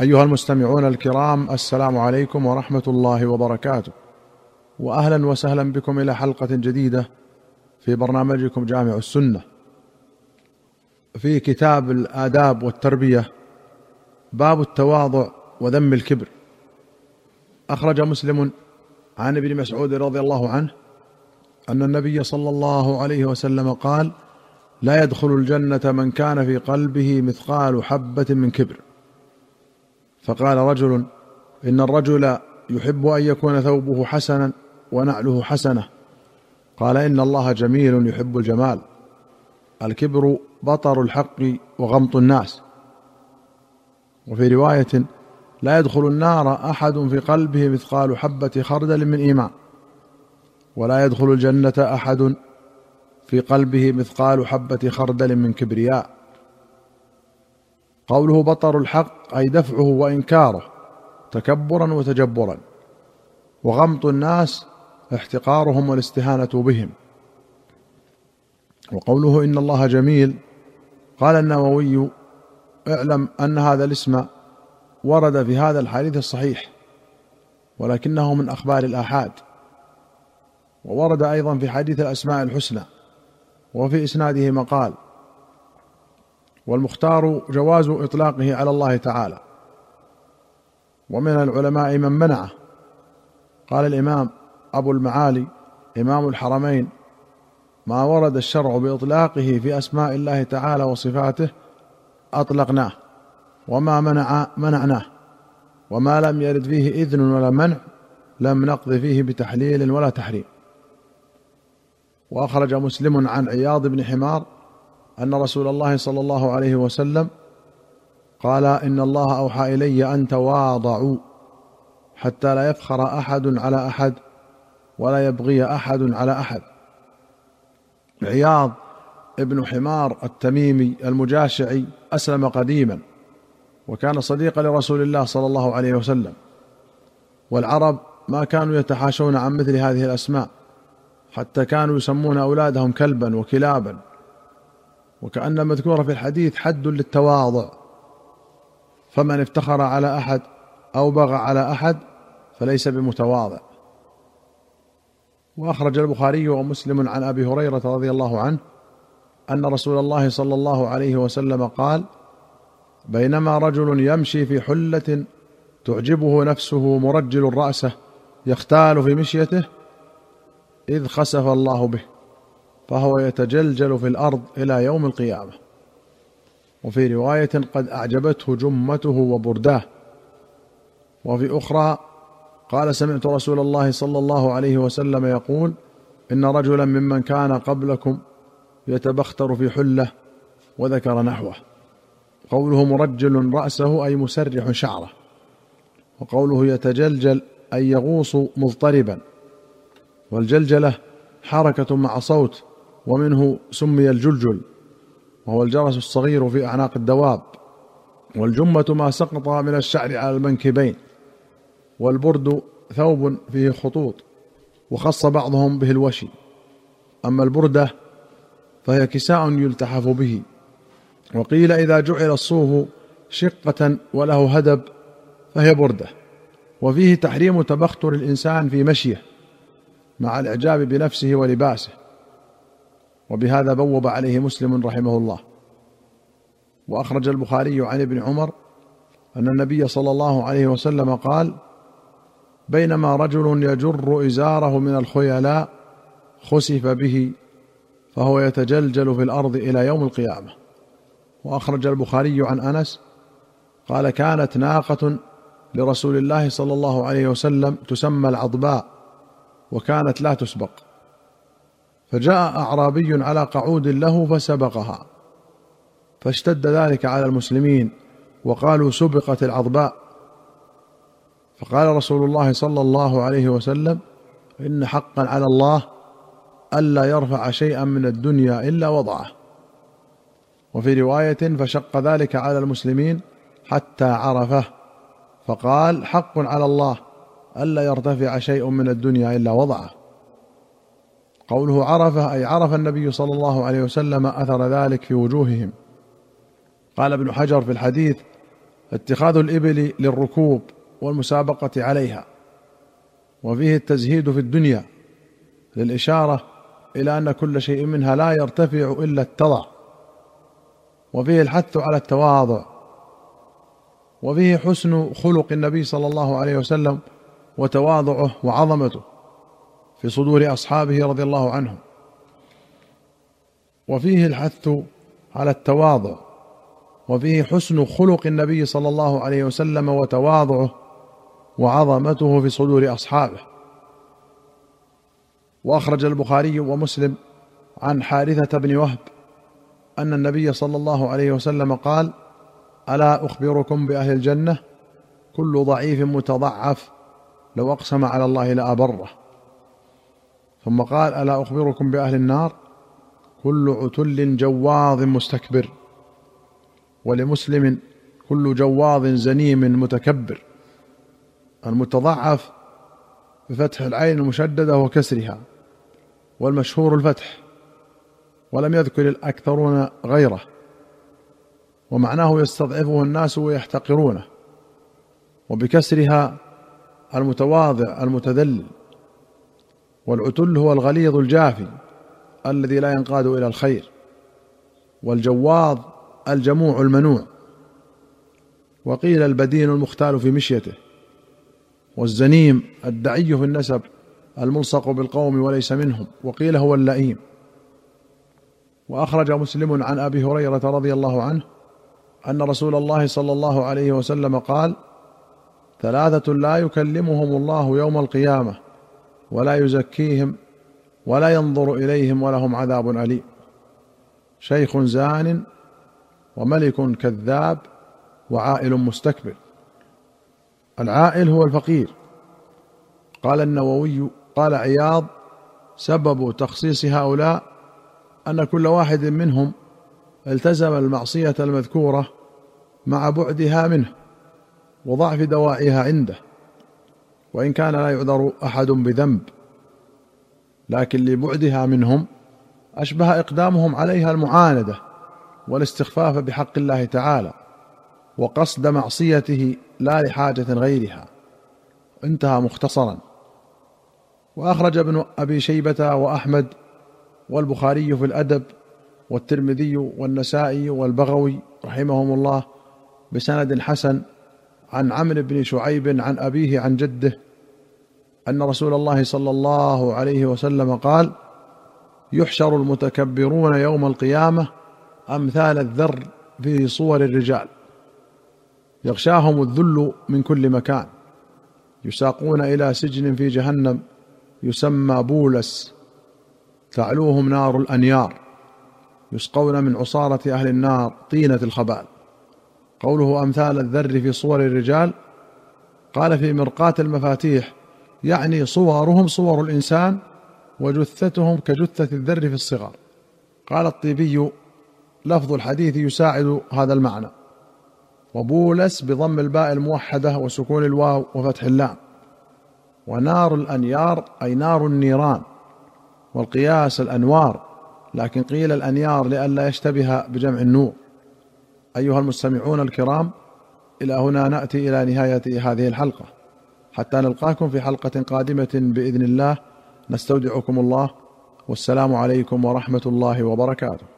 أيها المستمعون الكرام السلام عليكم ورحمة الله وبركاته. واهلا وسهلا بكم إلى حلقة جديدة في برنامجكم جامع السنة. في كتاب الآداب والتربية باب التواضع وذم الكبر. أخرج مسلم عن ابن مسعود رضي الله عنه أن النبي صلى الله عليه وسلم قال لا يدخل الجنة من كان في قلبه مثقال حبة من كبر. فقال رجل إن الرجل يحب أن يكون ثوبه حسنا ونعله حسنة. قال إن الله جميل يحب الجمال. الكبر بطر الحق وغمط الناس. وفي رواية لا يدخل النار أحد في قلبه مثقال حبة خردل من إيمان. ولا يدخل الجنة أحد في قلبه مثقال حبة خردل من كبرياء. قوله بطر الحق أي دفعه وإنكاره تكبرا وتجبرا. وغمط الناس احتقارهم والاستهانة بهم. وقوله إن الله جميل قال النووي اعلم أن هذا الاسم ورد في هذا الحديث الصحيح ولكنه من أخبار الآحاد. وورد أيضا في حديث الأسماء الحسنى وفي إسناده مقال. والمختار جواز إطلاقه على الله تعالى. ومن العلماء من منعه. قال الإمام أبو المعالي إمام الحرمين ما ورد الشرع بإطلاقه في أسماء الله تعالى وصفاته أطلقناه وما منع منعناه وما لم يرد فيه إذن ولا منع لم نقض فيه بتحليل ولا تحريم. وأخرج مسلم عن عياض بن حمار أن رسول الله صلى الله عليه وسلم قال إن الله أوحى إلي أن تواضعوا حتى لا يفخر أحد على أحد ولا يبغي أحد على أحد. عياض ابن حمار التميمي المجاشعي أسلم قديما وكان صديقا لرسول الله صلى الله عليه وسلم. والعرب ما كانوا يتحاشون عن مثل هذه الأسماء حتى كانوا يسمون أولادهم كلبا وكلابا. وكأن المذكور في الحديث حد للتواضع. فمن افتخر على أحد أو بغى على أحد فليس بمتواضع. وأخرج البخاري ومسلم عن أبي هريرة رضي الله عنه أن رسول الله صلى الله عليه وسلم قال بينما رجل يمشي في حلة تعجبه نفسه مرجل راسه يختال في مشيته إذ خسف الله به. فهو يتجلجل في الأرض إلى يوم القيامة. وفي رواية قد أعجبته جمته وبرداه. وفي أخرى قال سمعت رسول الله صلى الله عليه وسلم يقول إن رجلا ممن كان قبلكم يتبختر في حلة وذكر نحوه. قوله مرجل رأسه أي مسرح شعره. وقوله يتجلجل أي يغوص مضطربا. والجلجلة حركة مع صوت ومنه سمي الجلجل وهو الجرس الصغير في أعناق الدواب والجمة ما سقط من الشعر على المنكبين والبرد ثوب فيه خطوط وخص بعضهم به الوشي. أما البرده فهي كساء يلتحف به وقيل إذا جعل الصوف شقة وله هدب فهي برده. وفيه تحريم تبختر الإنسان في مشيه مع الإعجاب بنفسه ولباسه. وبهذا بوب عليه مسلم رحمه الله. وأخرج البخاري عن ابن عمر أن النبي صلى الله عليه وسلم قال بينما رجل يجر إزاره من الخيلاء خسف به فهو يتجلجل في الأرض إلى يوم القيامة. وأخرج البخاري عن أنس قال كانت ناقة لرسول الله صلى الله عليه وسلم تسمى العضباء وكانت لا تسبق. فجاء أعرابي على قعود له فسبقها. فاشتد ذلك على المسلمين وقالوا سبقت العضباء. فقال رسول الله صلى الله عليه وسلم إن حقا على الله ألا يرفع شيئا من الدنيا إلا وضعه. وفي رواية فشق ذلك على المسلمين حتى عرفه فقال حق على الله ألا يرتفع شيء من الدنيا إلا وضعه. قوله عرفه أي عرف النبي صلى الله عليه وسلم أثر ذلك في وجوههم. قال ابن حجر في الحديث اتخاذ الإبل للركوب والمسابقة عليها وفيه التزهيد في الدنيا للإشارة إلى أن كل شيء منها لا يرتفع إلا التضع وفيه الحث على التواضع وفيه حسن خلق النبي صلى الله عليه وسلم وتواضعه وعظمته. في صدور أصحابه رضي الله عنهم. وفيه الحث على التواضع وفيه حسن خلق النبي صلى الله عليه وسلم وتواضعه وعظمته في صدور أصحابه. وأخرج البخاري ومسلم عن حارثة بن وهب أن النبي صلى الله عليه وسلم قال ألا أخبركم بأهل الجنة؟ كل ضعيف متضعف لو أقسم على الله لأبره. ثم قال ألا أخبركم بأهل النار؟ كل عتل جواظ مستكبر ولمسلم كل جواظ زنيم متكبر. المتضعف بفتح العين المشددة وكسرها والمشهور الفتح ولم يذكر الأكثرون غيره ومعناه يستضعفه الناس ويحتقرونه وبكسرها المتواضع المتذلل. والعتل هو الغليظ الجافي الذي لا ينقاد إلى الخير والجواظ الجموع المنوع. وقيل البدين المختال في مشيته والزنيم الدعي في النسب الملصق بالقوم وليس منهم وقيل هو اللئيم. وأخرج مسلم عن أبي هريرة رضي الله عنه أن رسول الله صلى الله عليه وسلم قال ثلاثة لا يكلمهم الله يوم القيامة ولا يزكيهم ولا ينظر إليهم ولهم عذاب أليم. شيخ زان وملك كذاب وعائل مستكبر. العائل هو الفقير. قال النووي قال عياض سبب تخصيص هؤلاء أن كل واحد منهم التزم المعصية المذكورة مع بعدها منه وضعف دواعيها عنده. وإن كان لا يعذر أحد بذنب لكن لبعدها منهم أشبه إقدامهم عليها المعاندة والاستخفاف بحق الله تعالى وقصد معصيته لا لحاجة غيرها. انتهى مختصرا. وأخرج ابن أبي شيبة وأحمد والبخاري في الأدب والترمذي والنسائي والبغوي رحمهم الله بسند حسن عن عمرو بن شعيب عن أبيه عن جده أن رسول الله صلى الله عليه وسلم قال يحشر المتكبرون يوم القيامة أمثال الذر في صور الرجال. يغشاهم الذل من كل مكان. يساقون إلى سجن في جهنم يسمى بولس. تعلوهم نار الأنيار. يسقون من عصارة أهل النار طينة الخبال. قوله أمثال الذر في صور الرجال قال في مرقاة المفاتيح يعني صورهم صور الإنسان وجثتهم كجثة الذر في الصغار. قال الطيبي لفظ الحديث يساعد هذا المعنى. وبولس بضم الباء الموحدة وسكون الواو وفتح اللام. ونار الأنيار أي نار النيران. والقياس الأنوار لكن قيل الأنيار لئلا يشتبه بجمع النور. أيها المستمعون الكرام إلى هنا نأتي إلى نهاية هذه الحلقة. حتى نلقاكم في حلقة قادمة بإذن الله نستودعكم الله والسلام عليكم ورحمة الله وبركاته.